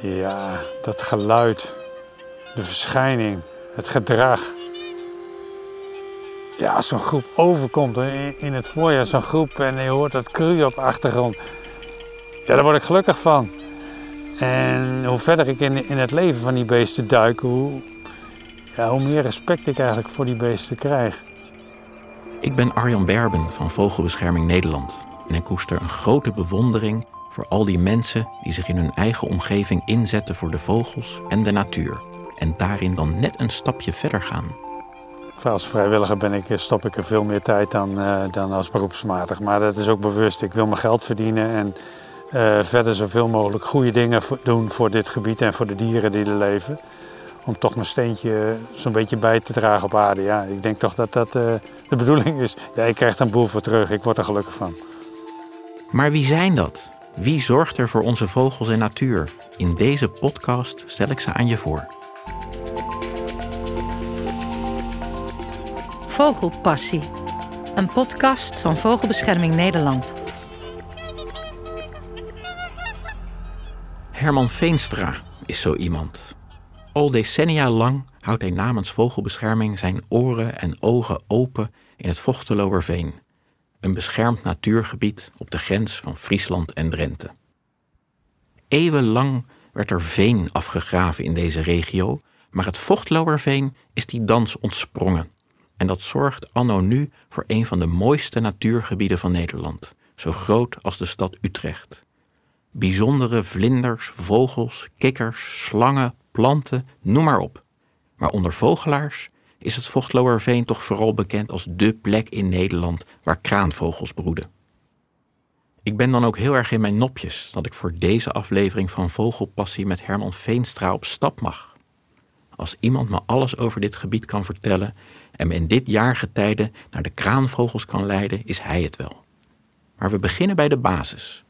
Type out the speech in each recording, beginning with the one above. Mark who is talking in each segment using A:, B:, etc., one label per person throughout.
A: Ja, dat geluid, de verschijning, het gedrag. Ja, als zo'n groep overkomt in, het voorjaar, zo'n groep en je hoort dat kru op de achtergrond. Ja, daar word ik gelukkig van. En hoe verder ik in, in het leven van die beesten duik, hoe, ja, hoe meer respect ik eigenlijk voor die beesten krijg.
B: Ik ben Arjan Berben van Vogelbescherming Nederland. En ik koester een grote bewondering voor al die mensen die zich in hun eigen omgeving inzetten voor de vogels en de natuur. En daarin dan net een stapje verder gaan.
A: Als vrijwilliger ben ik, stop ik er veel meer tijd dan, uh, dan als beroepsmatig. Maar dat is ook bewust. Ik wil mijn geld verdienen en uh, verder zoveel mogelijk goede dingen doen voor dit gebied en voor de dieren die er leven. Om toch mijn steentje zo'n beetje bij te dragen op aarde. Ja, ik denk toch dat dat uh, de bedoeling is. Ja, ik krijg er een boel voor terug. Ik word er gelukkig van.
B: Maar wie zijn dat? Wie zorgt er voor onze vogels en natuur? In deze podcast stel ik ze aan je voor.
C: Vogelpassie. Een podcast van Vogelbescherming Nederland.
B: Herman Veenstra is zo iemand. Al decennia lang houdt hij namens Vogelbescherming zijn oren en ogen open in het Vochteloerveen, een beschermd natuurgebied op de grens van Friesland en Drenthe. Eeuwenlang werd er veen afgegraven in deze regio, maar het Vochtloerveen is die dans ontsprongen. En dat zorgt anno nu voor een van de mooiste natuurgebieden van Nederland, zo groot als de stad Utrecht. Bijzondere vlinders, vogels, kikkers, slangen, planten, noem maar op. Maar onder vogelaars is het Vochtloerveen toch vooral bekend als dé plek in Nederland waar kraanvogels broeden. Ik ben dan ook heel erg in mijn nopjes dat ik voor deze aflevering van Vogelpassie met Herman Veenstra op stap mag. Als iemand me alles over dit gebied kan vertellen en me in dit jaargetijde naar de kraanvogels kan leiden, is hij het wel. Maar we beginnen bij de basis.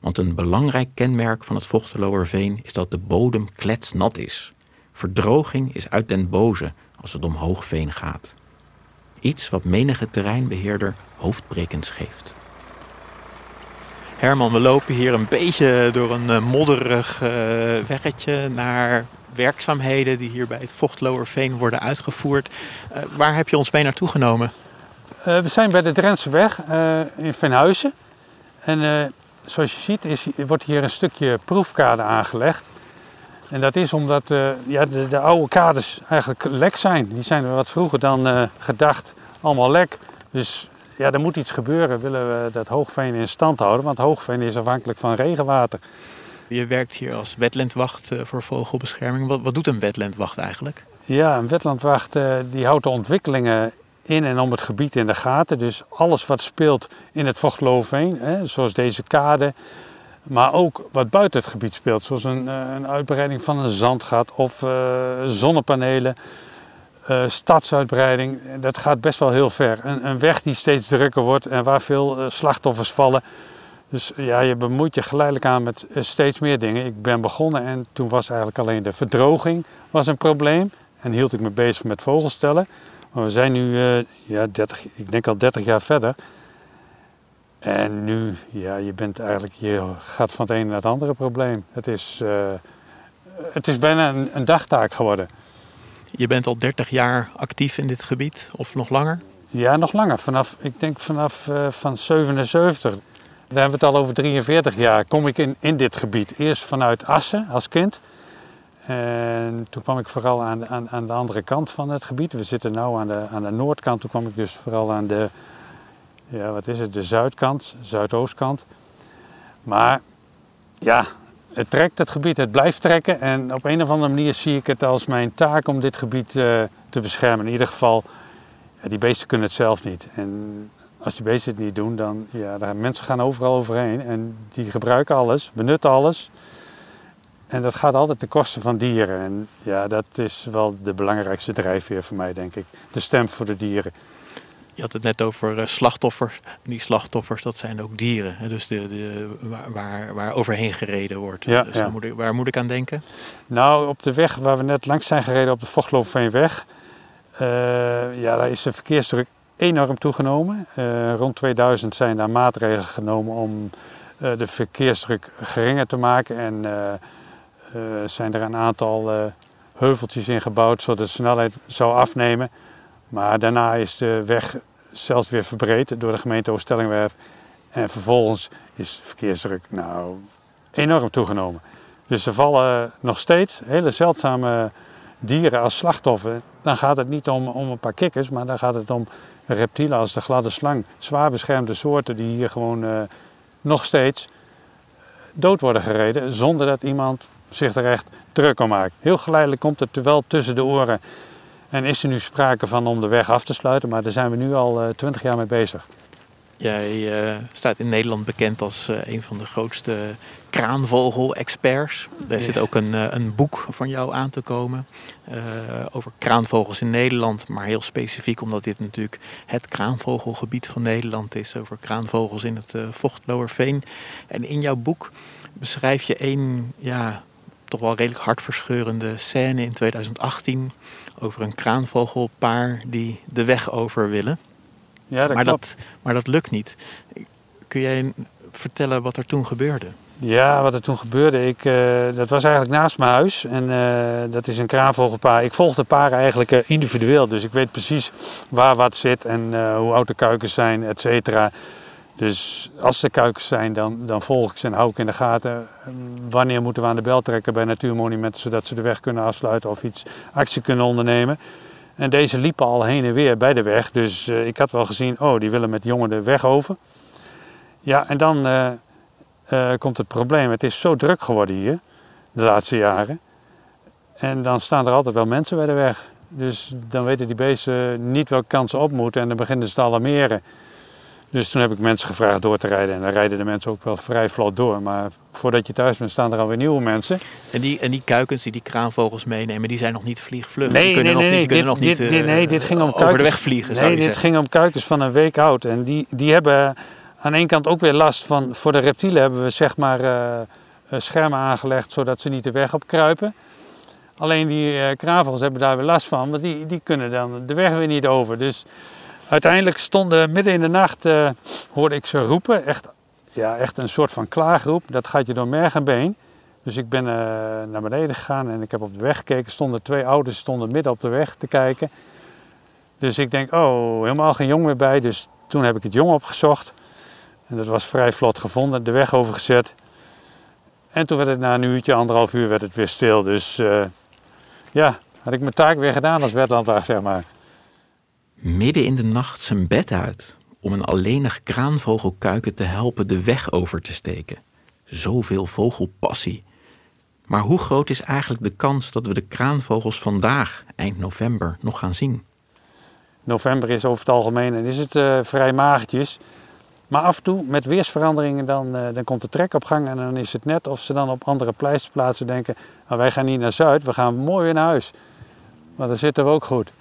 B: Want een belangrijk kenmerk van het Vochteloerveen is dat de bodem kletsnat is. Verdroging is uit den boze als het om hoogveen gaat. Iets wat menige terreinbeheerder hoofdbrekens geeft. Herman, we lopen hier een beetje door een eh, modderig uh, weggetje naar werkzaamheden die hier bij het Vochtloerveen worden uitgevoerd. Uh, waar heb je ons mee naartoe genomen?
A: We zijn bij de Drentseweg uh, in Venhuizen. En zoals je ziet is, wordt hier een stukje proefkade aangelegd. En dat is omdat ja, de, de, oude kades eigenlijk lek zijn. Die zijn wat vroeger dan gedacht allemaal lek. Dus ja, er moet iets gebeuren, willen we dat hoogveen in stand houden. Want hoogveen is afhankelijk van regenwater.
B: Je werkt hier als wetlandwacht voor vogelbescherming. Wat, wat doet een wetlandwacht eigenlijk?
A: Ja, een wetlandwacht die houdt de ontwikkelingen in en om het gebied in de gaten. Dus alles wat speelt in het Vochtloofveen, zoals deze kade. Maar ook wat buiten het gebied speelt, zoals een, een uitbreiding van een zandgat of uh, zonnepanelen. Uh, stadsuitbreiding, dat gaat best wel heel ver. Een, een, weg die steeds drukker wordt en waar veel slachtoffers vallen. Dus ja, je bemoeit je geleidelijk aan met steeds meer dingen. Ik ben begonnen en toen was eigenlijk alleen de verdroging was een probleem. En hield ik me bezig met vogelstellen. Maar we zijn nu, ja, 30, ik denk al 30 jaar verder. En nu, ja, je bent eigenlijk, je gaat van het ene naar het andere probleem. Het is, uh, het is bijna een, een, dagtaak geworden.
B: Je bent al 30 jaar actief in dit gebied, of nog langer?
A: Ja, nog langer. Vanaf, ik denk vanaf uh, van 77. Daar hebben we het al over 43 jaar. Kom ik in, in dit gebied. Eerst vanuit Assen als kind. En toen kwam ik vooral aan, aan, aan de andere kant van het gebied. We zitten nu aan de, aan de noordkant. Toen kwam ik dus vooral aan de, ja, wat is het, de zuidkant, zuidoostkant. Maar ja, het trekt het gebied, het blijft trekken. En op een of andere manier zie ik het als mijn taak om dit gebied uh, te beschermen. In ieder geval, ja, die beesten kunnen het zelf niet. En als die beesten het niet doen, dan ja, mensen gaan overal overheen. En die gebruiken alles, benutten alles. En dat gaat altijd ten koste van dieren. En ja, dat is wel de belangrijkste drijfveer voor mij, denk ik. De stem voor de dieren.
B: Je had het net over uh, slachtoffers. Die slachtoffers, dat zijn ook dieren. Hè? Dus de, de, waar, waar overheen gereden wordt.
A: Ja,
B: dus
A: ja.
B: Moet ik, waar moet ik aan denken?
A: Nou, op de weg waar we net langs zijn gereden, op de Vochtloopveenweg. Uh, ja, daar is de verkeersdruk enorm toegenomen. Uh, rond 2000 zijn daar maatregelen genomen om de verkeersdruk geringer te maken. En zijn er een aantal heuveltjes in gebouwd zodat de snelheid zou afnemen. Maar daarna is de weg zelfs weer verbreed door de gemeente Oostellingwerf. En vervolgens is de verkeersdruk nou enorm toegenomen. Dus er vallen nog steeds hele zeldzame dieren als slachtoffer. Dan gaat het niet om, om een paar kikkers, maar dan gaat het om reptielen als de gladde slang. Zwaar beschermde soorten die hier gewoon uh, nog steeds dood worden gereden zonder dat iemand zich er echt druk om maakt. Heel geleidelijk komt het wel tussen de oren en is er nu sprake van om de weg af te sluiten, maar daar zijn we nu al eh, twintig jaar mee bezig.
D: Jij uh, staat in Nederland bekend als uh, een van de grootste kraanvogel-experts. Er zit ook een, uh, een boek van jou aan te komen over kraanvogels in Nederland. Maar heel specifiek omdat dit natuurlijk het kraanvogelgebied van Nederland is. Over kraanvogels in het Vochtloerveen. En in jouw boek beschrijf je een ja, toch wel redelijk hartverscheurende scène in 2018. Over een kraanvogelpaar die de weg over willen.
A: Ja, dat
D: maar,
A: klopt.
D: dat, maar dat lukt niet. Kun jij vertellen wat er toen gebeurde?
A: Ja, wat er toen gebeurde, ik, uh, dat was eigenlijk naast mijn huis. En uh, dat is een kraanvogelpaar. Ik volg de paren eigenlijk uh, individueel. Dus ik weet precies waar wat zit en hoe oud de kuikens zijn, et cetera. Dus als er kuikens zijn, dan, dan volg ik ze en hou ik in de gaten. Wanneer moeten we aan de bel trekken bij natuurmonumenten, zodat ze de weg kunnen afsluiten of iets actie kunnen ondernemen. En deze liepen al heen en weer bij de weg. Dus uh, ik had wel gezien, oh, die willen met jongen de weg over. Ja, en dan uh, uh, komt het probleem. Het is zo druk geworden hier, de laatste jaren. En dan staan er altijd wel mensen bij de weg. Dus dan weten die beesten niet welke kant ze op moeten. En dan beginnen ze te alarmeren. Dus toen heb ik mensen gevraagd door te rijden. En dan rijden de mensen ook wel vrij vlot door. Maar voordat je thuis bent, staan er alweer nieuwe mensen.
D: En die, en die kuikens die die kraanvogels meenemen, die zijn nog niet vliegvlug.
A: Nee,
D: die kunnen
A: nee, nee.
D: nog niet, die
A: dit,
D: kunnen nog
A: dit,
D: niet
A: dit, nee, dit ging om
D: over
A: kuikens.
D: de weg vliegen,
A: Nee, dit
D: zeggen.
A: ging om kuikens van een week oud. En die, die hebben aan één kant ook weer last van... Voor de reptielen hebben we zeg maar uh, schermen aangelegd, zodat ze niet de weg op kruipen. Alleen die uh, kraanvogels hebben daar weer last van, want die, die kunnen dan de weg weer niet over. Dus uiteindelijk stonden midden in de nacht, uh, hoorde ik ze roepen. Echt, ja, echt een soort van klaagroep. Dat gaat je door merg en been. Dus ik ben uh, naar beneden gegaan en ik heb op de weg gekeken. Stonden twee ouders stonden midden op de weg te kijken. Dus ik denk, oh, helemaal geen jong meer bij. Dus toen heb ik het jong opgezocht. En dat was vrij vlot gevonden, de weg overgezet. En toen werd het na een uurtje, anderhalf uur, werd het weer stil. Dus uh, ja, had ik mijn taak weer gedaan als wetlandarts, zeg maar
D: midden in de nacht zijn bed uit om een alleenig kraanvogelkuiken te helpen de weg over te steken. Zoveel vogelpassie. Maar hoe groot is eigenlijk de kans dat we de kraanvogels vandaag, eind november, nog gaan zien?
A: November is over het algemeen en is het uh, vrij magertjes. Maar af en toe met weersveranderingen dan, uh, dan komt de trek op gang en dan is het net of ze dan op andere pleisterplaatsen denken, nou, wij gaan niet naar Zuid, we gaan mooi weer naar huis. Maar dan zitten we ook goed.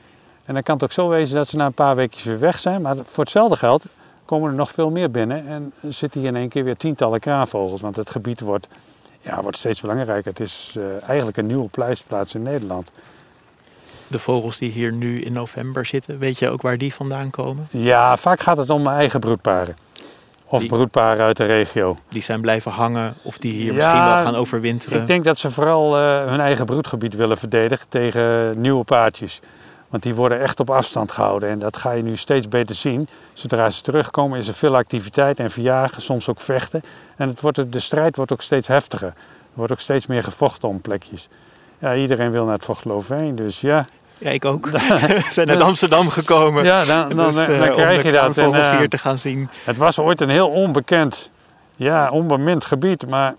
A: En dan kan het ook zo wezen dat ze na een paar weken weer weg zijn. Maar voor hetzelfde geld komen er nog veel meer binnen. En zitten hier in één keer weer tientallen kraanvogels. Want het gebied wordt, ja, wordt steeds belangrijker. Het is uh, eigenlijk een nieuwe pleisterplaats in Nederland.
D: De vogels die hier nu in november zitten, weet je ook waar die vandaan komen?
A: Ja, vaak gaat het om mijn eigen broedparen. Of
D: Die-
A: broedparen uit de regio.
D: Die zijn blijven hangen of die hier
A: Ja,
D: misschien wel gaan overwinteren?
A: Ik denk dat ze vooral eh, hun eigen broedgebied willen verdedigen tegen nieuwe paardjes. Want die worden echt op afstand gehouden. En dat ga je nu steeds beter zien. Zodra ze terugkomen is er veel activiteit en verjagen, soms ook vechten. En het wordt, de strijd wordt ook steeds heftiger. Er wordt ook steeds meer gevochten om plekjes. Ja, iedereen wil naar het Vochtloofveen, dus ja.
D: Ja, ik ook. We zijn uit Amsterdam gekomen.
A: Ja, dan, dan,
D: Dus,
A: dan
D: eh,
A: krijg je dat. En, eh,
D: hier te gaan zien.
A: Het was ooit een heel onbekend, ja, onbemind gebied. Maar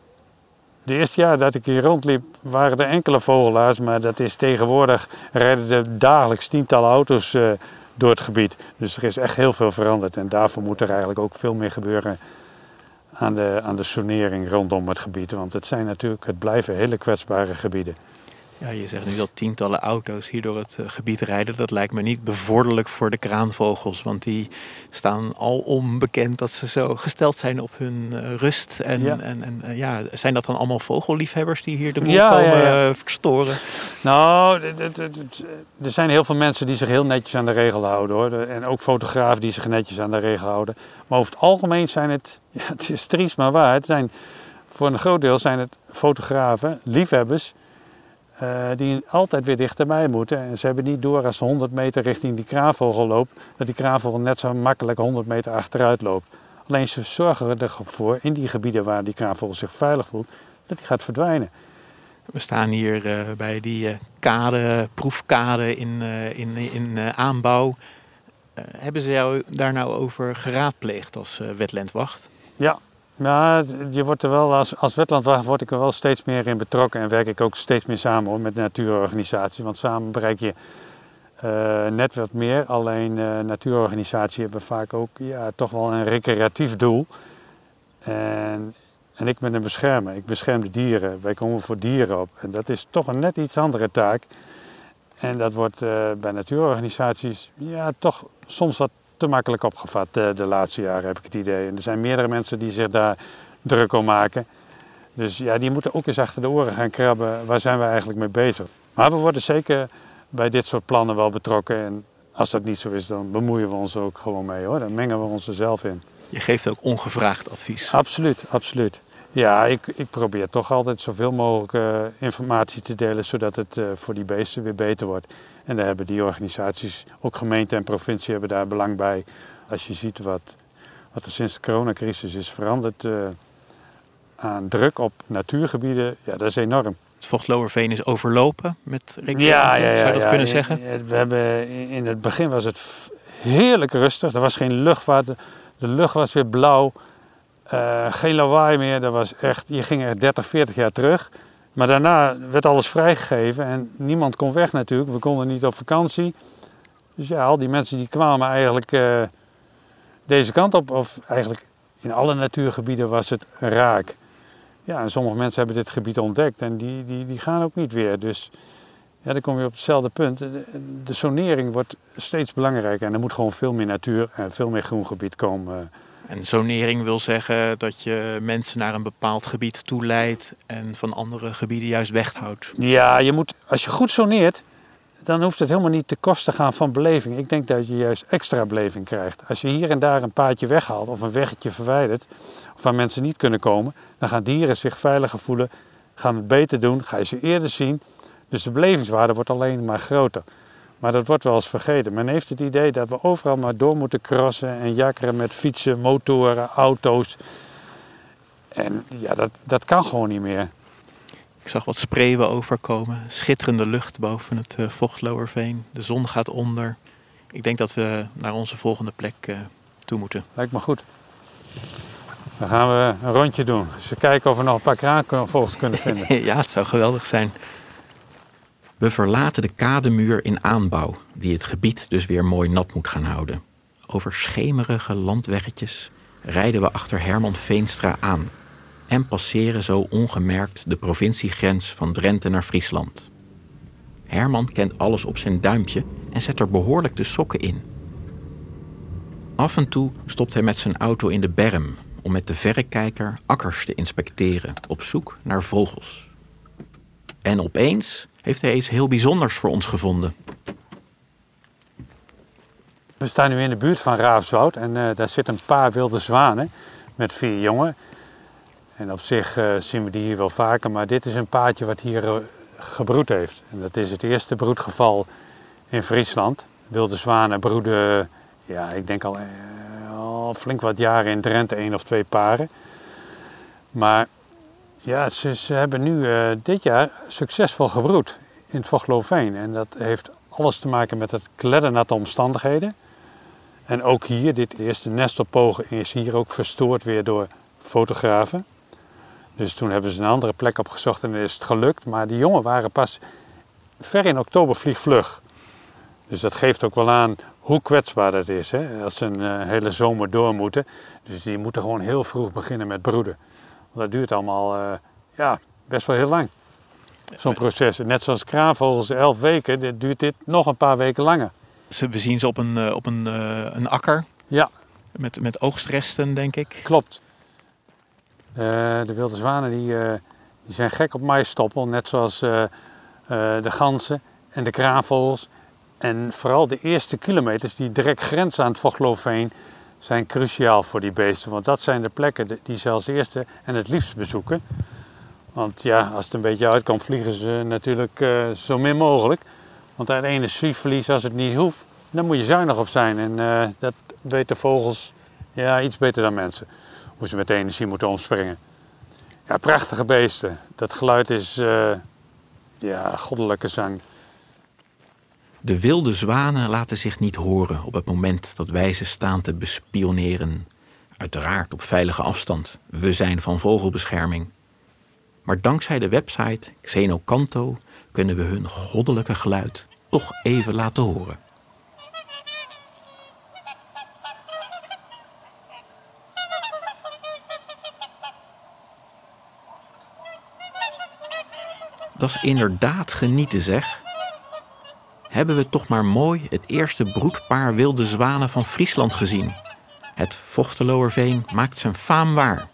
A: de eerste jaar dat ik hier rondliep waren er enkele vogelaars. Maar dat is tegenwoordig, rijden er dagelijks tientallen auto's eh, door het gebied. Dus er is echt heel veel veranderd. En daarvoor moet er eigenlijk ook veel meer gebeuren aan de, aan de sonering rondom het gebied. Want het zijn natuurlijk, het blijven hele kwetsbare gebieden.
D: Ja, je zegt nu dat tientallen auto's hier door het eh, gebied rijden. Dat lijkt me niet bevorderlijk voor de kraanvogels. Want die staan al onbekend dat ze zo gesteld zijn op hun eh, rust. En,
A: Ja.
D: en, en eh, ja, zijn dat dan allemaal vogelliefhebbers die hier de boel
A: Ja,
D: komen
A: ja,
D: verstoren?
A: Nou, er zijn heel veel mensen die zich heel netjes aan de regel houden hoor. En ook fotografen die zich netjes aan de regel houden. Maar over het algemeen zijn het, het is triest maar waar, het zijn voor een groot deel zijn het fotografen, liefhebbers, uh, die altijd weer dichterbij moeten. En ze hebben niet door als ze 100 meter richting die kraanvogel loopt, dat die kraanvogel net zo makkelijk 100 meter achteruit loopt. Alleen ze zorgen ervoor, in die gebieden waar die kraanvogel zich veilig voelt, dat die gaat verdwijnen.
D: We staan hier uh, bij die uh, kade, proefkade in, uh, in, in aanbouw. hebben ze jou daar nou over geraadpleegd als wetlandwacht?
A: Ja, ja, je wordt er wel als, als word ik er wel steeds meer in betrokken en werk ik ook steeds meer samen hoor, met de natuurorganisatie. Want samen bereik je net wat meer. Alleen natuurorganisaties hebben vaak ook ja, toch wel een recreatief doel. En en ik ben een beschermer. Ik bescherm de dieren. Wij komen voor dieren op. En dat is toch een net iets andere taak. En dat wordt uh, bij natuurorganisaties ja, toch soms wat te makkelijk opgevat uh, de laatste jaren, heb ik het idee. En er zijn meerdere mensen die zich daar druk om maken. Dus ja, die moeten ook eens achter de oren gaan krabben. Waar zijn we eigenlijk mee bezig? Maar we worden zeker bij dit soort plannen wel betrokken. En als dat niet zo is, dan bemoeien we ons ook gewoon mee hoor. Dan mengen we ons er zelf in.
D: Je geeft ook ongevraagd advies.
A: Absoluut, absoluut. Ja, ik, ik probeer toch altijd zoveel mogelijk uh, informatie te delen, zodat het uh, voor die beesten weer beter wordt. En daar hebben die organisaties, ook gemeente en provincie, hebben daar belang bij. Als je ziet wat, wat er sinds de coronacrisis is veranderd uh, aan druk op natuurgebieden, ja, dat is enorm.
D: Het Vochtloerveen is overlopen met recreanten, ja, ja, ja, zou je dat kunnen zeggen?
A: We hebben, in het begin was het heerlijk rustig, er was geen luchtvaart, de lucht was weer blauw. Uh, geen lawaai meer, dat was echt, je ging er 30, 40 jaar terug. Maar daarna werd alles vrijgegeven en niemand kon weg natuurlijk. We konden niet op vakantie. Dus ja, al die mensen die kwamen eigenlijk uh, deze kant op. Of eigenlijk in alle natuurgebieden was het raak. Ja, en sommige mensen hebben dit gebied ontdekt en die, die, die gaan ook niet weer. Dus ja, dan kom je op hetzelfde punt. De, de sonering wordt steeds belangrijker en er moet gewoon veel meer natuur en veel meer groengebied komen.
D: En zonering wil zeggen dat je mensen naar een bepaald gebied toeleidt en van andere gebieden juist weghoudt.
A: Ja, je moet, als je goed zoneert, dan hoeft het helemaal niet te kosten gaan van beleving. Ik denk dat je juist extra beleving krijgt. Als je hier en daar een paadje weghaalt of een weggetje verwijdert, of waar mensen niet kunnen komen, dan gaan dieren zich veiliger voelen, gaan het beter doen, ga je ze eerder zien. Dus de belevingswaarde wordt alleen maar groter. Maar dat wordt wel eens vergeten. Men heeft het idee dat we overal maar door moeten crossen en jakkeren met fietsen, motoren, auto's. En ja, dat, dat kan gewoon niet meer.
D: Ik zag wat spreeuwen overkomen. Schitterende lucht boven het uh, Vochtloerveen. De zon gaat onder. Ik denk dat we naar onze volgende plek uh, toe moeten.
A: Lijkt me goed. Dan gaan we een rondje doen. Dus kijken of we nog een paar kraanvogels kunnen vinden.
D: ja, het zou geweldig zijn. We verlaten de kademuur in aanbouw, die het gebied dus weer mooi nat moet gaan houden. Over schemerige landweggetjes rijden we achter Herman Veenstra aan en passeren zo ongemerkt de provinciegrens van Drenthe naar Friesland. Herman kent alles op zijn duimpje en zet er behoorlijk de sokken in. Af en toe stopt hij met zijn auto in de berm om met de verrekijker akkers te inspecteren op zoek naar vogels. En opeens heeft hij iets heel bijzonders voor ons gevonden.
A: We staan nu in de buurt van Raafswoud en uh, daar zitten een paar wilde zwanen met vier jongen. En op zich uh, zien we die hier wel vaker, maar dit is een paardje wat hier uh, gebroed heeft. En dat is het eerste broedgeval in Friesland. Wilde zwanen broeden, ja, ik denk al, al flink wat jaren in Drenthe, één of twee paren. Maar ja, ze, hebben nu uh, dit jaar succesvol gebroed in het Vochtlooveen. En dat heeft alles te maken met het kleddernatte omstandigheden. En ook hier, dit eerste nestelpogen is hier ook verstoord weer door fotografen. Dus toen hebben ze een andere plek opgezocht en is het gelukt. Maar die jongen waren pas ver in oktober vliegvlug. Dus dat geeft ook wel aan hoe kwetsbaar dat is. Hè? Als ze een uh, hele zomer door moeten. Dus die moeten gewoon heel vroeg beginnen met broeden dat duurt allemaal uh, ja, best wel heel lang. Zo'n proces. Net zoals kraanvogels elf weken, dit duurt dit nog een paar weken langer.
D: We zien ze op een, eh, op een, uh, een akker.
A: Ja.
D: Met, met oogstresten, denk ik.
A: Klopt. de wilde zwanen die, die zijn gek op maïsstoppel, net zoals de ganzen en de kraanvogels. En vooral de eerste kilometers die direct grenzen aan het Vochtloofveen, zijn cruciaal voor die beesten. Want dat zijn de plekken die ze als eerste en het liefst bezoeken. Want ja, als het een beetje uitkomt, vliegen ze natuurlijk uh, zo min mogelijk. Want uit energieverlies, als het niet hoeft, dan moet je zuinig op zijn. En uh, dat weten vogels ja, iets beter dan mensen. Hoe ze met energie moeten omspringen. Ja, prachtige beesten. Dat geluid is uh, ja, goddelijke zang.
D: De wilde zwanen laten zich niet horen op het moment dat wij ze staan te bespioneren. Uiteraard op veilige afstand. We zijn van vogelbescherming. Maar dankzij de website Xenocanto kunnen we hun goddelijke geluid toch even laten horen. Dat is inderdaad genieten, zeg. Hebben we toch maar mooi het eerste broedpaar wilde zwanen van Friesland gezien. Het Vochteloerveen maakt zijn faam waar.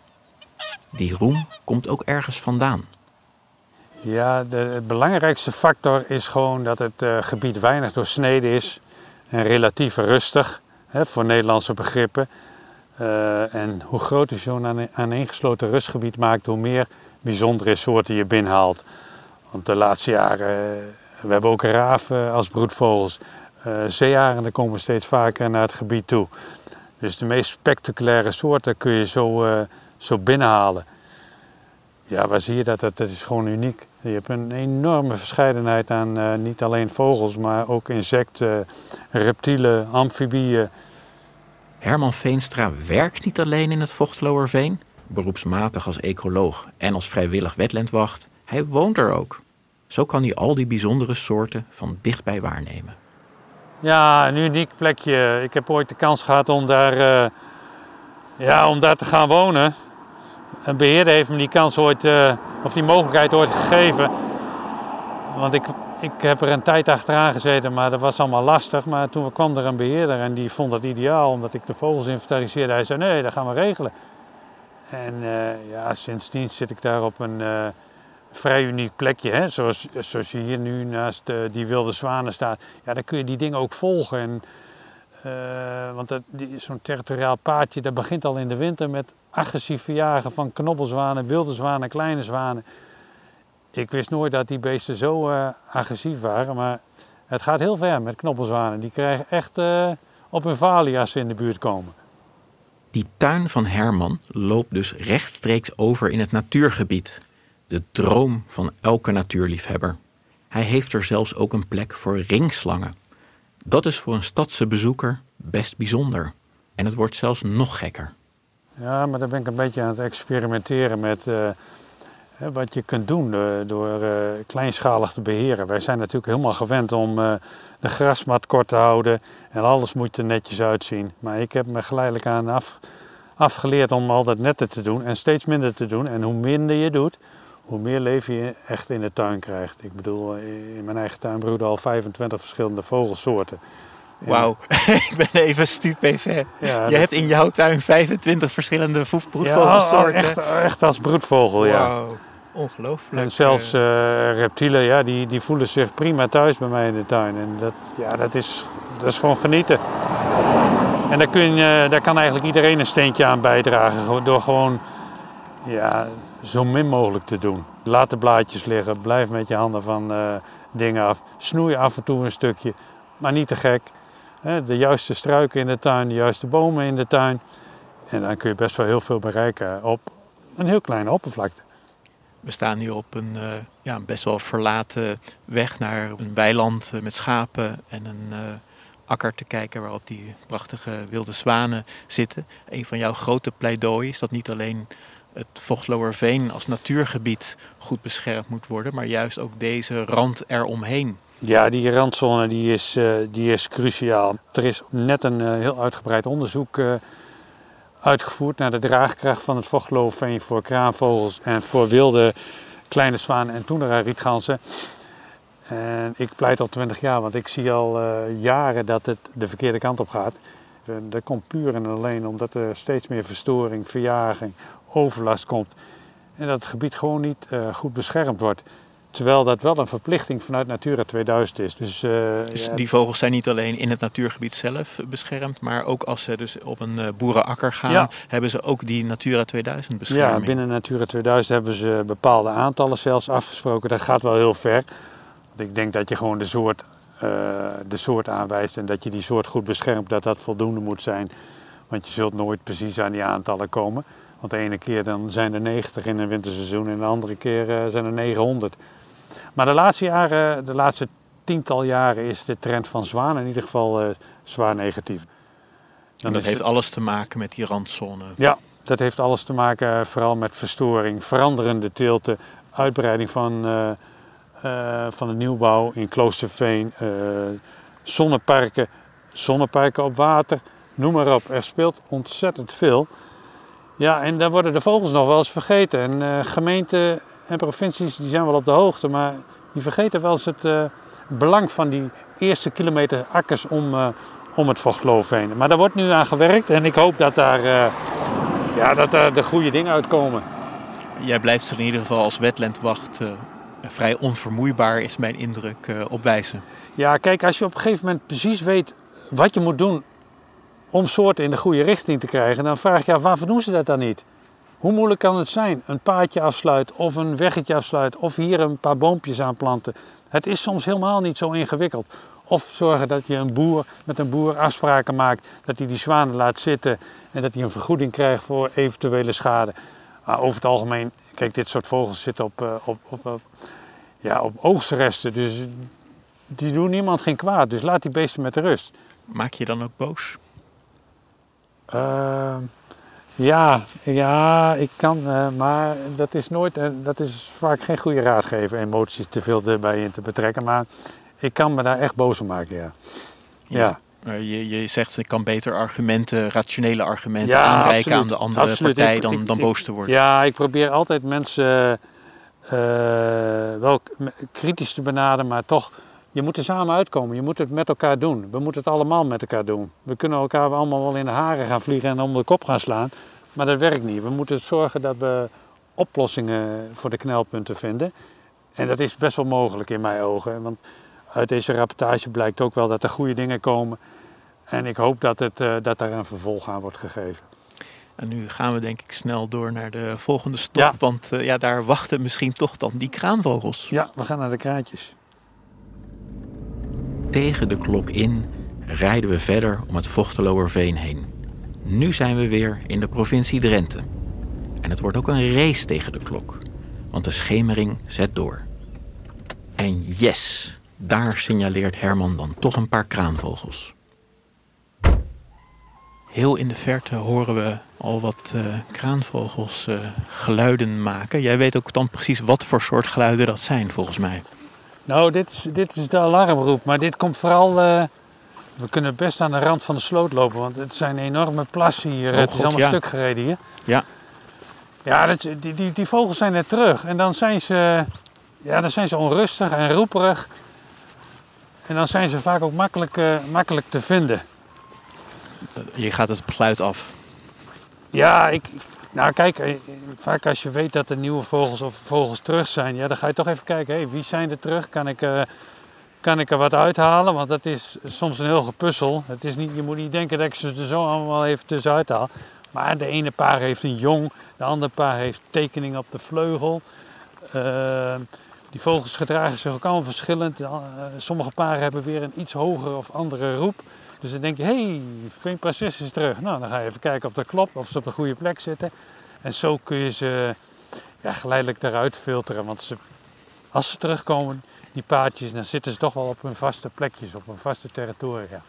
D: Die roem komt ook ergens vandaan.
A: Ja, de, belangrijkste factor is gewoon dat het uh, gebied weinig doorsneden is en relatief rustig hè, voor Nederlandse begrippen. Uh, en hoe groter zo'n aaneengesloten rustgebied maakt, hoe meer bijzondere soorten je binnenhaalt. Want de laatste jaren, we hebben ook raven als broedvogels. zeearenden komen steeds vaker naar het gebied toe. Dus de meest spectaculaire soorten kun je zo, zo binnenhalen. Ja, waar zie je dat? Dat is gewoon uniek. Je hebt een enorme verscheidenheid aan uh, niet alleen vogels, maar ook insecten, reptielen, amfibieën.
D: Herman Veenstra werkt niet alleen in het Vochtloerveen, beroepsmatig als ecoloog en als vrijwillig wetlandwacht. Hij woont er ook. Zo kan hij al die bijzondere soorten van dichtbij waarnemen.
A: Ja, een uniek plekje. Ik heb ooit de kans gehad om daar, uh, ja, om daar te gaan wonen een beheerder heeft me die kans ooit, uh, of die mogelijkheid ooit gegeven. Want ik, ik heb er een tijd achteraan gezeten, maar dat was allemaal lastig. Maar toen kwam er een beheerder en die vond dat ideaal, omdat ik de vogels inventariseerde. Hij zei, nee, dat gaan we regelen. En uh, ja, sindsdien zit ik daar op een vrij uniek plekje. Hè? Zoals, zoals je hier nu naast die wilde zwanen staat. Ja, dan kun je die dingen ook volgen. En, want zo'n territoriaal paadje, dat begint al in de winter met agressief verjagen van knobbelzwanen, wilde zwanen, kleine zwanen. Ik wist nooit dat die beesten zo uh, agressief waren, maar het gaat heel ver met knobbelzwanen. Die krijgen echt uh, op hun valie als ze in de buurt komen.
D: Die tuin van Herman loopt dus rechtstreeks over in het natuurgebied. De droom van elke natuurliefhebber. Hij heeft er zelfs ook een plek voor ringslangen. Dat is voor een stadse bezoeker best bijzonder. En het wordt zelfs nog gekker.
A: Ja, maar daar ben ik een beetje aan het experimenteren met uh, wat je kunt doen uh, door uh, kleinschalig te beheren. Wij zijn natuurlijk helemaal gewend om de grasmat kort te houden en alles moet er netjes uitzien. Maar ik heb me geleidelijk aan af, afgeleerd om al dat netter te doen en steeds minder te doen. En hoe minder je doet, hoe meer leven je echt in de tuin krijgt. Ik bedoel, in mijn eigen tuin broeden al 25 verschillende vogelsoorten.
D: Wauw, ik ben even stupefait. Ja, je hebt in jouw tuin 25 verschillende broedvogelsoorten.
A: Ja, echt, echt als broedvogel, ja.
D: Wauw, ongelooflijk.
A: En zelfs uh, reptielen, ja, die, die voelen zich prima thuis bij mij in de tuin. En dat, ja, dat, is, dat is gewoon genieten. En daar, kun je, daar kan eigenlijk iedereen een steentje aan bijdragen. Door gewoon ja, zo min mogelijk te doen. Laat de blaadjes liggen, blijf met je handen van uh, dingen af. Snoei af en toe een stukje, maar niet te gek de juiste struiken in de tuin, de juiste bomen in de tuin. En dan kun je best wel heel veel bereiken op een heel kleine oppervlakte.
D: We staan hier op een uh, ja, best wel verlaten weg naar een weiland met schapen en een akker te kijken waarop die prachtige wilde zwanen zitten. Een van jouw grote pleidooien is dat niet alleen het Vochtloerveen als natuurgebied goed beschermd moet worden, maar juist ook deze rand eromheen.
A: Ja, die randzone die is, uh, die is cruciaal. Er is net een uh, heel uitgebreid onderzoek uh, uitgevoerd naar de draagkracht van het vochtloofveen voor kraanvogels en voor wilde kleine zwanen en toenera rietganzen. En ik pleit al twintig jaar, want ik zie al jaren dat het de verkeerde kant op gaat. dat komt puur en alleen omdat er steeds meer verstoring, verjaging, overlast komt. En dat het gebied gewoon niet goed beschermd wordt. Terwijl dat wel een verplichting vanuit Natura 2000 is. Dus, uh,
D: dus ja, die vogels zijn niet alleen in het natuurgebied zelf beschermd, maar ook als ze dus op een uh, boerenakker gaan, ja. hebben ze ook die Natura 2000 bescherming.
A: Ja, binnen Natura 2000 hebben ze bepaalde aantallen zelfs afgesproken. Dat gaat wel heel ver. Want ik denk dat je gewoon de soort, uh, de soort aanwijst en dat je die soort goed beschermt, dat dat voldoende moet zijn. Want je zult nooit precies aan die aantallen komen. Want de ene keer dan zijn er 90 in een winterseizoen en de andere keer zijn er 900. Maar de laatste jaren, de laatste tiental jaren is de trend van zwaan in ieder geval uh, zwaar negatief.
D: En dat heeft alles te maken met die randzone?
A: Ja, dat heeft alles te maken uh, vooral met verstoring, veranderende teelten, uitbreiding van, uh, van de nieuwbouw in Kloosterveen, zonneparken, zonneparken op water, noem maar op. Er speelt ontzettend veel. Ja, en daar worden de vogels nog wel eens vergeten. En gemeenten en provincies die zijn wel op de hoogte, maar die vergeten wel eens het uh, belang van die eerste kilometer akkers om, uh, om het vochtloof heen. Maar daar wordt nu aan gewerkt en ik hoop dat daar, ja, dat daar de goede dingen uitkomen.
D: Jij blijft er in ieder geval als wetlandwacht vrij onvermoeibaar, is mijn indruk, op wijzen.
A: Ja, kijk, als je op een gegeven moment precies weet wat je moet doen om soorten in de goede richting te krijgen, dan vraag je af, waarvoor doen ze dat dan niet? Hoe moeilijk kan het zijn? Een paadje afsluiten of een weggetje afsluiten of hier een paar boompjes aanplanten. Het is soms helemaal niet zo ingewikkeld. Of zorgen dat je een boer met een boer afspraken maakt dat hij die zwanen laat zitten en dat hij een vergoeding krijgt voor eventuele schade. Maar over het algemeen, kijk, dit soort vogels zitten op, uh, op, op, op, ja, op oogstresten. Dus die doen niemand geen kwaad. Dus laat die beesten met rust.
D: Maak je dan ook boos?
A: Uh, ja, ja, ik kan, uh, maar dat is nooit, uh, dat is vaak geen goede raadgever, emoties te veel erbij in te betrekken. Maar ik kan me daar echt boos om maken, ja.
D: ja. Je, je zegt, ik kan beter argumenten, rationele argumenten ja, aanreiken aan de andere absoluut. partij dan, ik, dan boos te worden.
A: Ja, ik probeer altijd mensen wel kritisch te benaderen, maar toch, je moet er samen uitkomen. Je moet het met elkaar doen. We moeten het allemaal met elkaar doen. We kunnen elkaar allemaal wel in de haren gaan vliegen en om de kop gaan slaan. Maar dat werkt niet. We moeten zorgen dat we oplossingen voor de knelpunten vinden. En dat is best wel mogelijk in mijn ogen. Want uit deze rapportage blijkt ook wel dat er goede dingen komen. En ik hoop dat, het, uh, dat daar een vervolg aan wordt gegeven.
D: En nu gaan we denk ik snel door naar de volgende stop. Ja. Want uh, ja, daar wachten misschien toch dan die kraanvogels.
A: Ja, we gaan naar de kraantjes.
D: Tegen de klok in rijden we verder om het Vochteloerveen heen. Nu zijn we weer in de provincie Drenthe. En het wordt ook een race tegen de klok, want de schemering zet door. En yes, daar signaleert Herman dan toch een paar kraanvogels. Heel in de verte horen we al wat uh, kraanvogels uh, geluiden maken. Jij weet ook dan precies wat voor soort geluiden dat zijn, volgens mij.
A: Nou, dit is, dit is de alarmroep, maar dit komt vooral uh, we kunnen best aan de rand van de sloot lopen, want het zijn enorme plassen hier. Oh, het is allemaal stuk gereden hier.
D: Ja.
A: Ja, dat, die, die, die vogels zijn net terug. En dan zijn ze, ja, dan zijn ze onrustig en roeperig. En dan zijn ze vaak ook makkelijk, uh, makkelijk te vinden.
D: Je gaat het geluid af.
A: Ja, ik, nou kijk, eh, vaak als je weet dat er nieuwe vogels of vogels terug zijn, ja, dan ga je toch even kijken, hey, wie zijn er terug? Kan ik, uh, kan ik er wat uithalen, want dat is soms een heel gepuzzel. Het is niet, je moet niet denken dat ik ze er zo allemaal even tussenuit haal. Maar de ene paar heeft een jong, de andere paar heeft tekeningen op de vleugel. Uh, die vogels gedragen zich ook allemaal verschillend. Uh, sommige paren hebben weer een iets hogere of andere roep. Dus dan denk je, hé, hey, veenprinses is terug. Nou, dan ga je even kijken of dat klopt, of ze op de goede plek zitten. En zo kun je ze ja, geleidelijk eruit filteren. Want ze, als ze terugkomen, die paadjes, dan zitten ze toch wel op hun vaste plekjes, op hun vaste territoria.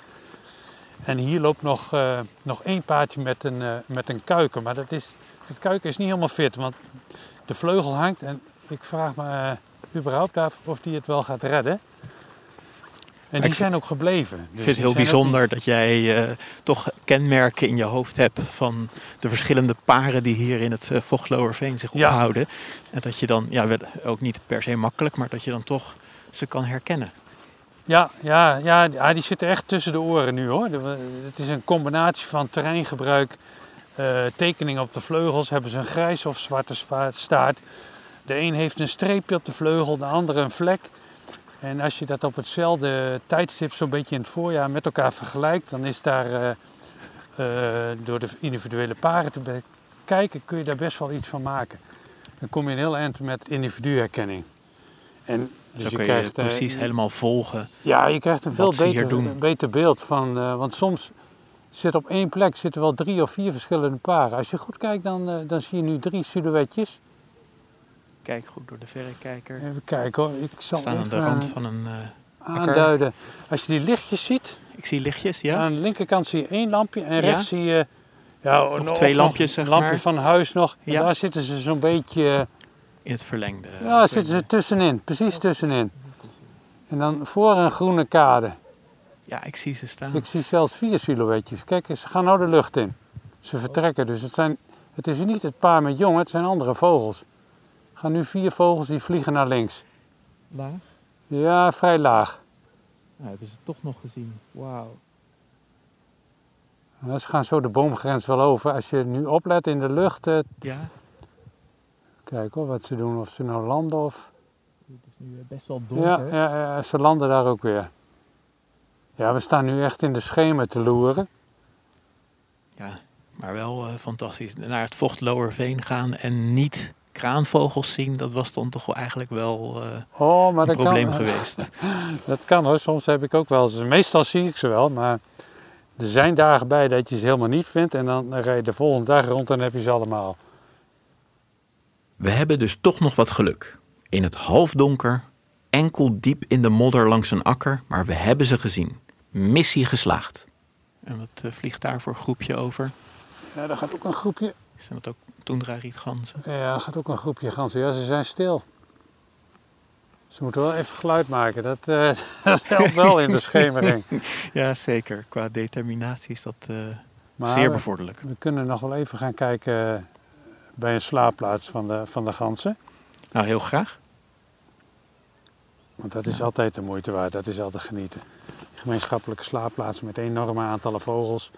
A: En hier loopt nog, uh, nog één paadje met een, uh, met een kuiken. Maar dat is, het kuiken is niet helemaal fit, want de vleugel hangt. En ik vraag me uh, überhaupt af of die het wel gaat redden. En die zijn ook gebleven.
D: Dus ik vind het heel bijzonder dat jij uh, toch kenmerken in je hoofd hebt van de verschillende paren die hier in het uh, Vochtloerveen zich ophouden. En dat je dan, ja, ook niet per se makkelijk, maar dat je dan toch ze kan herkennen.
A: Ja, ja, ja, die zitten echt tussen de oren nu hoor. Het is een combinatie van terreingebruik, uh, tekening op de vleugels, hebben ze een grijs of zwarte staart. De een heeft een streepje op de vleugel, de andere een vlek. En als je dat op hetzelfde tijdstip zo'n beetje in het voorjaar met elkaar vergelijkt, dan is daar eh, eh, door de individuele paren te bekijken, kun je daar best wel iets van maken. Dan kom je een heel eind met individuherkenning.
D: En dus Zo je, kun je krijgt, precies helemaal volgen.
A: Ja, je krijgt een veel beter, beter beeld van. want soms zit op één plek zitten wel drie of vier verschillende paren. Als je goed kijkt, dan, dan zie je nu drie silhouetjes
D: kijk goed door de verrekijker.
A: Even kijken hoor. Ik zal
D: staan aan de rand van een uh,
A: aanduiden. Als je die lichtjes ziet.
D: Ik zie lichtjes, ja.
A: Aan de linkerkant zie je één lampje en rechts zie je
D: ja, nog twee lampjes, zeg
A: lampje van huis nog. Ja. Daar zitten ze zo'n beetje...
D: In het verlengde.
A: Ja, daar zitten ze tussenin. Precies tussenin. En dan voor een groene kade.
D: Ja, ik zie ze staan.
A: Ik zie zelfs vier silhouetjes. Kijk, ze gaan nou de lucht in. Ze vertrekken. Dus het, zijn, het is niet het paar met jongen, het zijn andere vogels gaan nu vier vogels die vliegen naar links.
D: Laag?
A: Ja, vrij laag.
D: Nou, hebben ze toch nog gezien. Wauw.
A: Nou, ze gaan zo de boomgrens wel over. Als je nu oplet in de lucht. Uh,
D: ja.
A: Kijk hoor, wat ze doen. Of ze nou landen of...
D: Het is nu eh, best wel donker.
A: Ja, ja, ja, ze landen daar ook weer. Ja, we staan nu echt in de schemer te loeren.
D: Ja, maar wel uh, fantastisch. Naar het Vochtlowerveen gaan en niet kraanvogels zien, dat was dan toch wel eigenlijk wel uh, oh, maar een probleem geweest.
A: dat kan hoor, soms heb ik ook wel eens, meestal zie ik ze wel, maar er zijn dagen bij dat je ze helemaal niet vindt en dan rij je de volgende dag rond en heb je ze allemaal.
D: We hebben dus toch nog wat geluk. In het halfdonker, enkel diep in de modder langs een akker, maar we hebben ze gezien. Missie geslaagd. En wat uh, vliegt daar voor groepje over?
A: Ja, daar gaat ook een groepje.
D: Zijn dat ook toendra-rietganzen?
A: Ja, er gaat ook een groepje ganzen. Ja, ze zijn stil. Ze moeten wel even geluid maken. Dat, uh, dat helpt wel in de schemering.
D: ja, zeker. Qua determinatie is dat uh, zeer bevorderlijk.
A: We kunnen nog wel even gaan kijken bij een slaapplaats van de, van de ganzen.
D: Nou, heel graag.
A: Want dat is altijd de moeite waard. Dat is altijd genieten. Gemeenschappelijke slaapplaatsen met enorme aantallen vogels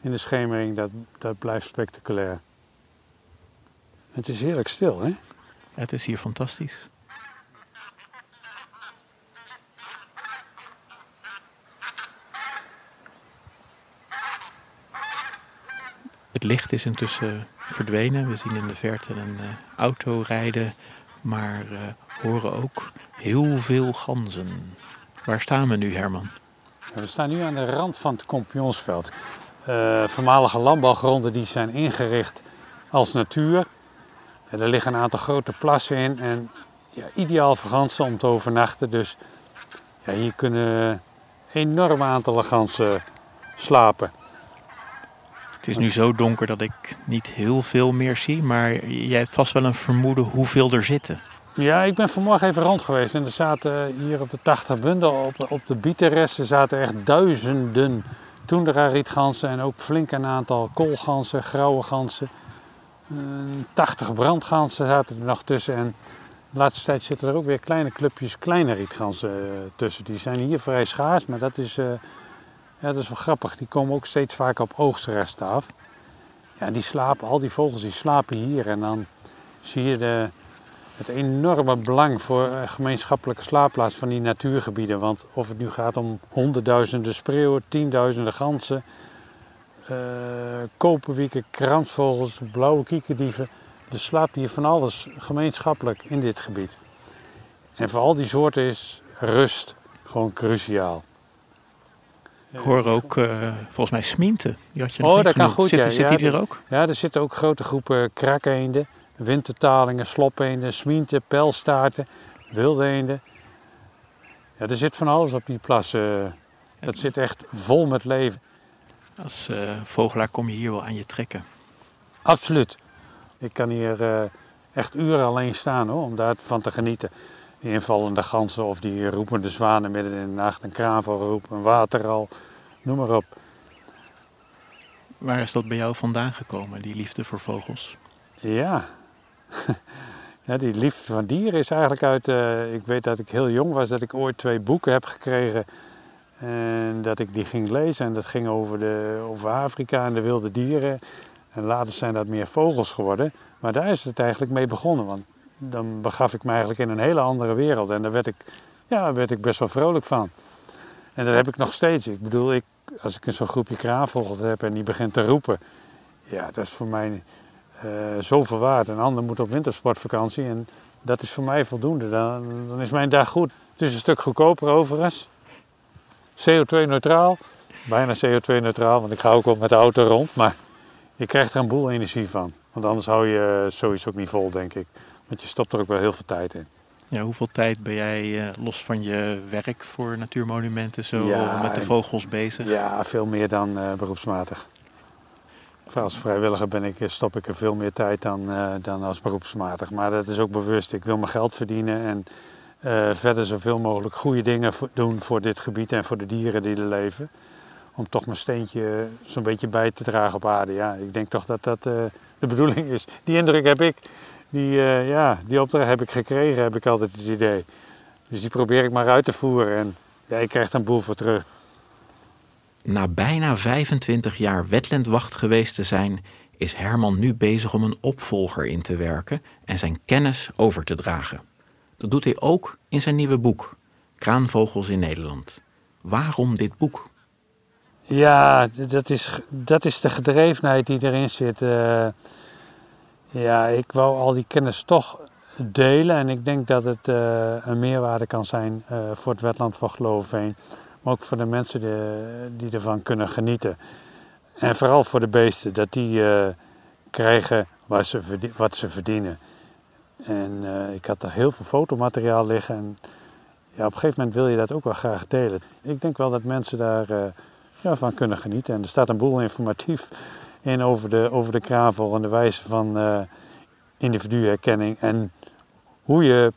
A: in de schemering, dat, dat blijft spectaculair. Het is heerlijk stil, hè?
D: Het is hier fantastisch. Het licht is intussen verdwenen. We zien in de verte een uh, auto rijden, maar uh, horen ook heel veel ganzen. Waar staan we nu, Herman?
A: we staan nu aan de rand van het kompionsveld. Uh, voormalige landbouwgronden die zijn ingericht als natuur. er liggen een aantal grote plassen in en ja, ideaal voor ganzen om te overnachten. Dus ja, hier kunnen enorme aantallen ganzen slapen.
D: Het is nu zo donker dat ik niet heel veel meer zie, maar jij hebt vast wel een vermoeden hoeveel er zitten.
A: Ja, ik ben vanmorgen even rond geweest en er zaten hier op de 80 bundel, op de, op de bietenresten zaten echt duizenden toendra-rietganzen en ook flink een aantal koolganzen, grauwe ganzen. 80 brandganzen zaten er nog tussen en de laatste tijd zitten er ook weer kleine clubjes kleine rietganzen uh, tussen. Die zijn hier vrij schaars, maar dat is, uh, ja, dat is wel grappig. Die komen ook steeds vaker op oogstresten af. Ja, die slapen, al die vogels die slapen hier en dan zie je de, het enorme belang voor eh, gemeenschappelijke slaapplaats van die natuurgebieden. Want of het nu gaat om honderdduizenden spreeuwen, tienduizenden ganzen, uh, koperwieken, kransvogels, blauwe kiekerdieven. Er slaapt hier van alles gemeenschappelijk in dit gebied. En voor al die soorten is rust gewoon cruciaal.
D: Ik hoor ook uh, volgens mij sminten.
A: Die had je oh, dat kan goed.
D: Zit,
A: ja.
D: zit die er ook?
A: Ja, er zitten ook grote groepen krakeenden wintertalingen, slopeenden, smienten, pijlstaarten, wilde eenden. Ja, er zit van alles op die plassen. Dat zit echt vol met leven.
D: Als uh, vogelaar kom je hier wel aan je trekken.
A: Absoluut. Ik kan hier uh, echt uren alleen staan hoor, om daarvan te genieten. Die invallende ganzen of die roepende zwanen midden in de nacht, een kraanvogelroep, een wateral, noem maar op.
D: Waar is dat bij jou vandaan gekomen, die liefde voor vogels?
A: Ja, ja, die liefde van dieren is eigenlijk uit. Uh, ik weet dat ik heel jong was, dat ik ooit twee boeken heb gekregen. En dat ik die ging lezen. En dat ging over, de, over Afrika en de wilde dieren. En later zijn dat meer vogels geworden. Maar daar is het eigenlijk mee begonnen. Want dan begaf ik me eigenlijk in een hele andere wereld. En daar werd ik, ja, werd ik best wel vrolijk van. En dat heb ik nog steeds. Ik bedoel, ik, als ik in zo'n groepje kraanvogels heb en die begint te roepen, ja, dat is voor mij zoveel waard. Een ander moet op wintersportvakantie en dat is voor mij voldoende. Dan, dan is mijn dag goed. Het is een stuk goedkoper overigens. CO2-neutraal. Bijna CO2-neutraal, want ik ga ook wel met de auto rond. Maar je krijgt er een boel energie van. Want anders hou je sowieso ook niet vol, denk ik. Want je stopt er ook wel heel veel tijd in.
D: Ja, hoeveel tijd ben jij uh, los van je werk voor natuurmonumenten zo met de vogels bezig?
A: Ja, veel meer dan uh, beroepsmatig. Als vrijwilliger ben ik, stop ik er veel meer tijd dan, uh, dan als beroepsmatig. Maar dat is ook bewust. Ik wil mijn geld verdienen en verder zoveel mogelijk goede dingen doen voor dit gebied en voor de dieren die er leven. Om toch mijn steentje zo'n beetje bij te dragen op aarde. Ja, ik denk toch dat dat de bedoeling is. Die indruk heb ik die, uh, ja, die opdracht heb ik gekregen, heb ik altijd het idee. Dus die probeer ik maar uit te voeren en ja, ik krijg een boel voor terug.
D: Na bijna 25 jaar wetlandwacht geweest te zijn, is Herman nu bezig om een opvolger in te werken en zijn kennis over te dragen. Dat doet hij ook in zijn nieuwe boek, Kraanvogels in Nederland. Waarom dit boek?
A: Ja, dat is, dat is de gedrevenheid die erin zit. Uh, ja, ik wou al die kennis toch delen en ik denk dat het uh, een meerwaarde kan zijn uh, voor het wetland van Geloofveen. Maar ook voor de mensen die, die ervan kunnen genieten. En vooral voor de beesten, dat die uh, krijgen wat ze, wat ze verdienen. En ik had er heel veel fotomateriaal liggen en ja, op een gegeven moment wil je dat ook wel graag delen. Ik denk wel dat mensen daar ja, van kunnen genieten. En er staat een boel informatief in over de, over de kravel en de wijze van uh, individuherkenning. En hoe je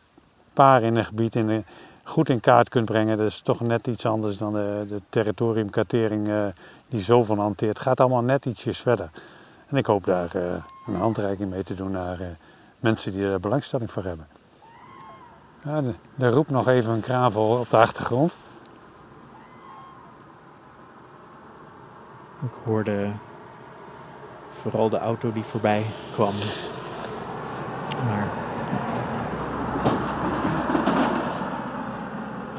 A: paren in een gebied in de, goed in kaart kunt brengen. Dat is toch net iets anders dan de, de territoriumkartering uh, die zoveel hanteert. Het gaat allemaal net ietsjes verder. En ik hoop daar uh, een handreiking mee te doen naar mensen die er belangstelling voor hebben. Ja, er roept nog even een kravel op de achtergrond.
D: Ik hoorde Vooral de auto die voorbij kwam. Maar.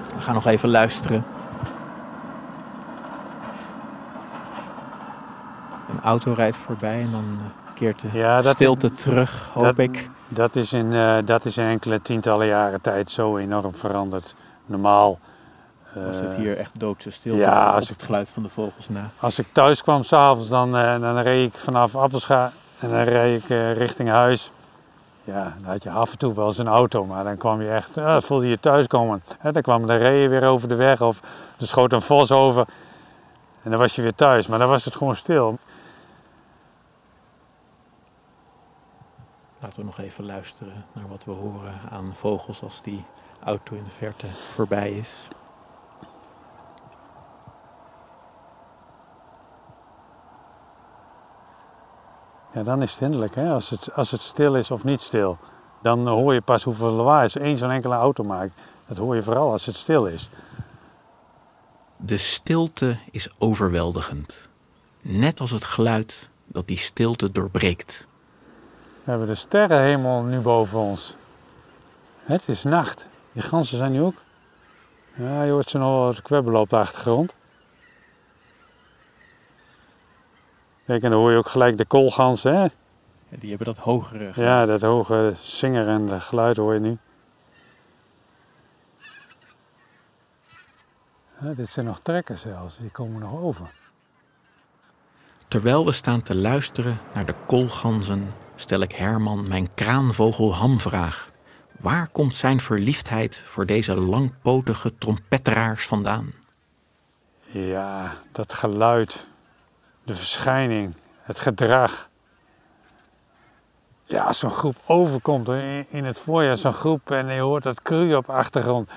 D: We gaan nog even luisteren. Een auto rijdt voorbij en dan eh, keert de ja, stilte terug, hoop
A: dat,
D: ik.
A: Dat is, in, uh, dat is in enkele tientallen jaren tijd zo enorm veranderd. Normaal
D: was het hier echt doodse stilte ja, als ik, het geluid van de vogels na?
A: Als ik thuis kwam s'avonds, dan, uh, dan reed ik vanaf Appelscha en dan reed ik uh, richting huis. Ja, dan had je af en toe wel eens een auto, maar dan kwam je echt, uh, voelde je thuiskomen. Hè, dan kwam de reeën weer over de weg of er schoot een vos over. En dan was je weer thuis, maar dan was het gewoon stil.
D: Laten we nog even luisteren naar wat we horen aan vogels als die auto in de verte voorbij is.
A: Ja, dan is het hinderlijk. Hè? Als, het, als het stil is of niet stil, dan hoor je pas hoeveel lawaai één zo'n enkele auto maakt. Dat hoor je vooral als het stil is.
D: De stilte is overweldigend. Net als het geluid dat die stilte doorbreekt.
A: We hebben de sterrenhemel nu boven ons. Het is nacht. Die ganzen zijn nu ook. Ja, je hoort ze nog wat kwebbelen op de achtergrond. Kijk, en dan hoor je ook gelijk de koolganzen, hè?
D: Die hebben dat hogere geluid.
A: Ja, dat hoge zingerende geluid hoor je nu. Ja, dit zijn nog trekken zelfs, die komen nog over.
D: Terwijl we staan te luisteren naar de koolganzen, stel ik Herman mijn kraanvogel hamvraag. Waar komt zijn verliefdheid voor deze langpotige trompetteraars vandaan?
A: Ja, dat geluid de verschijning, het gedrag. Ja, als zo'n groep overkomt in het voorjaar, zo'n groep en je hoort dat cru op de achtergrond.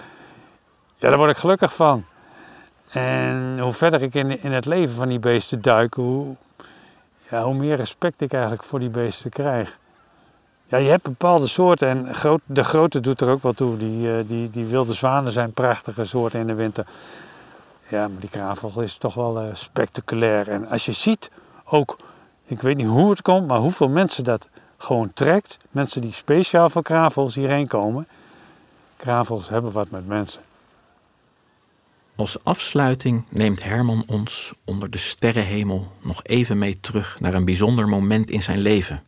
A: Ja, daar word ik gelukkig van. En hoe verder ik in, in het leven van die beesten duik, hoe, ja, hoe meer respect ik eigenlijk voor die beesten krijg. Ja, je hebt bepaalde soorten en groot, de grote doet er ook wel toe. Die, eh, die, die wilde zwanen zijn prachtige soorten in de winter. Ja, maar die kraanvogel is toch wel uh, spectaculair. En als je ziet ook, ik weet niet hoe het komt, maar hoeveel mensen dat gewoon trekt. Mensen die speciaal voor kraanvogels hierheen komen. Kraanvogels hebben wat met mensen.
D: Als afsluiting neemt Herman ons onder de sterrenhemel nog even mee terug naar een bijzonder moment in zijn leven.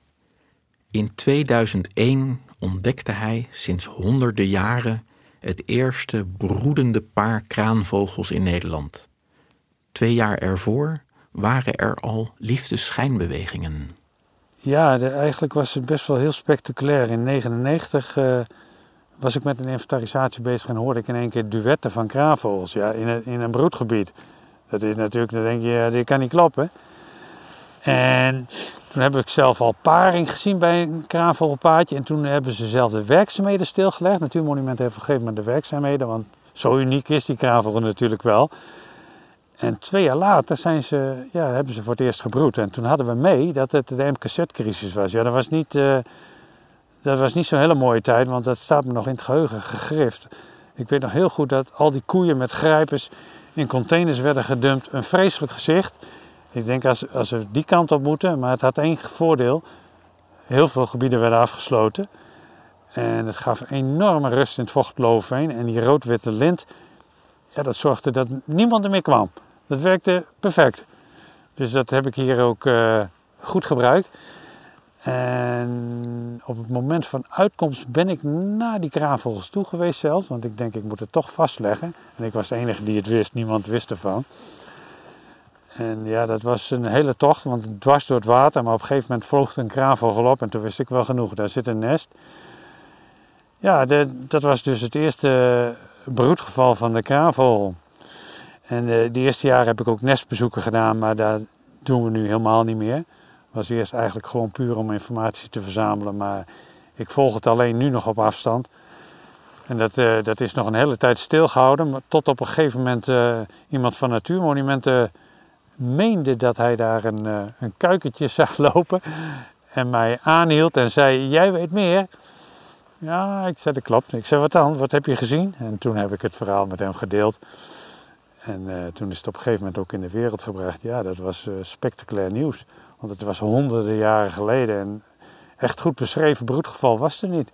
D: In 2001 ontdekte hij sinds honderden jaren het eerste broedende paar kraanvogels in Nederland. Twee jaar ervoor waren er al liefdeschijnbewegingen.
A: Ja, eigenlijk was het best wel heel spectaculair. In 1999 was ik met een inventarisatie bezig en hoorde ik in één keer duetten van kraanvogels ja, in, een, in een broedgebied. Dat is natuurlijk, dan denk je, dit kan niet kloppen. En toen heb ik zelf al paring gezien bij een kraanvogelpaadje. En toen hebben ze zelf de werkzaamheden stilgelegd. Natuurmonument heeft op een gegeven moment de werkzaamheden, want zo uniek is die kraanvogel natuurlijk wel. En twee jaar later zijn ze, ja, hebben ze voor het eerst gebroed. En toen hadden we mee dat het de MKZ-crisis was. Ja, dat was niet... Uh, dat was niet zo'n hele mooie tijd, want dat staat me nog in het geheugen gegrift. Ik weet nog heel goed dat al die koeien met grijpers in containers werden gedumpt. Een vreselijk gezicht. Ik denk als, als we die kant op moeten, maar het had één voordeel. Heel veel gebieden werden afgesloten. En het gaf enorme rust in het vochtloofveen. En die rood-witte lint, ja, dat zorgde dat niemand er meer kwam. Dat werkte perfect. Dus dat heb ik hier ook uh, goed gebruikt. En op het moment van uitkomst ben ik naar die kraanvogels toe geweest zelf. Want ik denk, ik moet het toch vastleggen. En ik was de enige die het wist, niemand wist ervan. En ja, dat was een hele tocht, want dwars door het water. Maar op een gegeven moment vloog een kraanvogel op en toen wist ik wel genoeg, daar zit een nest. Ja, dat was dus het eerste broedgeval van de kraanvogel. En eh, de eerste jaren heb ik ook nestbezoeken gedaan, maar dat doen we nu helemaal niet meer was eerst eigenlijk gewoon puur om informatie te verzamelen. Maar ik volg het alleen nu nog op afstand. En dat, uh, dat is nog een hele tijd stilgehouden. Maar tot op een gegeven moment uh, iemand van Natuurmonumenten meende dat hij daar een, uh, een kuikentje zag lopen. En mij aanhield en zei: Jij weet meer. Ja, ik zei: Dat klopt. Ik zei: Wat dan? Wat heb je gezien? En toen heb ik het verhaal met hem gedeeld. En toen is het op een gegeven moment ook in de wereld gebracht. Ja, dat was spectaculair nieuws. Want het was honderden jaren geleden en echt goed beschreven broedgeval was er niet.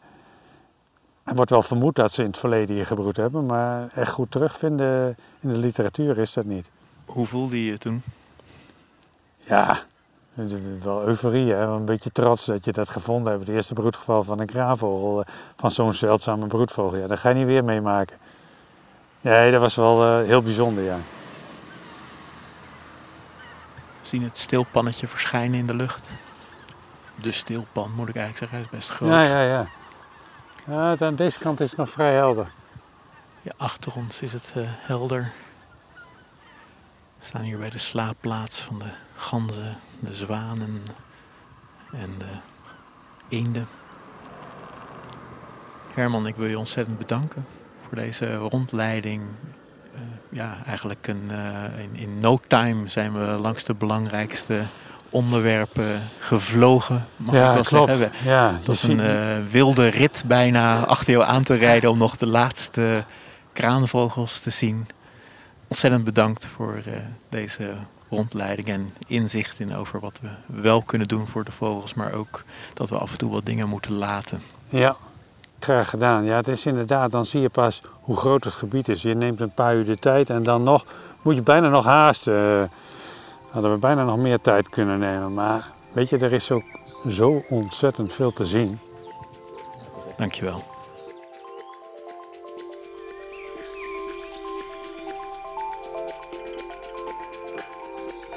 A: Er wordt wel vermoed dat ze in het verleden hier gebroed hebben, maar echt goed terugvinden in de literatuur is dat niet.
D: Hoe voelde je je toen?
A: Ja, wel euforie, hè? een beetje trots dat je dat gevonden hebt. Het eerste broedgeval van een kraanvogel, eh, van zo'n zeldzame broedvogel. Ja, dat ga je niet weer meemaken. Nee, dat was wel uh, heel bijzonder, ja
D: zien het stilpannetje verschijnen in de lucht. De stilpan moet ik eigenlijk zeggen, is best groot.
A: Ja, ja, ja. ja aan deze kant is het nog vrij helder.
D: Ja, achter ons is het uh, helder. We staan hier bij de slaapplaats van de ganzen, de zwanen en de eenden. Herman, ik wil je ontzettend bedanken voor deze rondleiding eh, ja, eigenlijk een, eh, in, in no time zijn we langs de belangrijkste onderwerpen gevlogen. Mag
A: ja,
D: ik wel
A: klopt.
D: zeggen.
A: Ja,
D: het was een uh, wilde rit bijna achter jou aan te rijden om nog de laatste kraanvogels te zien. Ontzettend bedankt voor uh, deze rondleiding en inzicht in over wat we wel kunnen doen voor de vogels, maar ook dat we af en toe wat dingen moeten laten.
A: Ja, Graag gedaan. Ja, het is inderdaad, dan zie je pas hoe groot het gebied is. Je neemt een paar uur de tijd en dan nog moet je bijna nog haasten. Uh, hadden we bijna nog meer tijd kunnen nemen. Maar weet je, er is ook zo ontzettend veel te zien.
D: Dankjewel.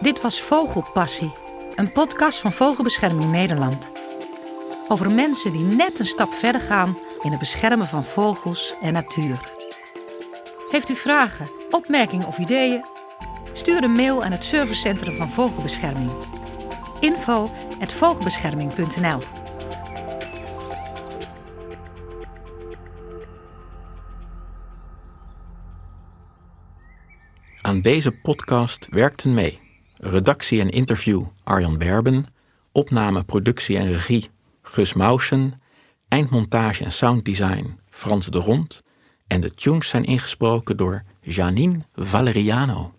C: Dit was Vogelpassie, een podcast van Vogelbescherming Nederland. Over mensen die net een stap verder gaan in het beschermen van vogels en natuur. Heeft u vragen, opmerkingen of ideeën? Stuur een mail aan het servicecentrum van Vogelbescherming. info@vogelbescherming.nl
D: Aan deze podcast werkten mee redactie en interview Arjan Berben, opname, productie en regie Gus Mausen eindmontage en sounddesign Frans de Rond. En de tunes zijn ingesproken door Janine Valeriano.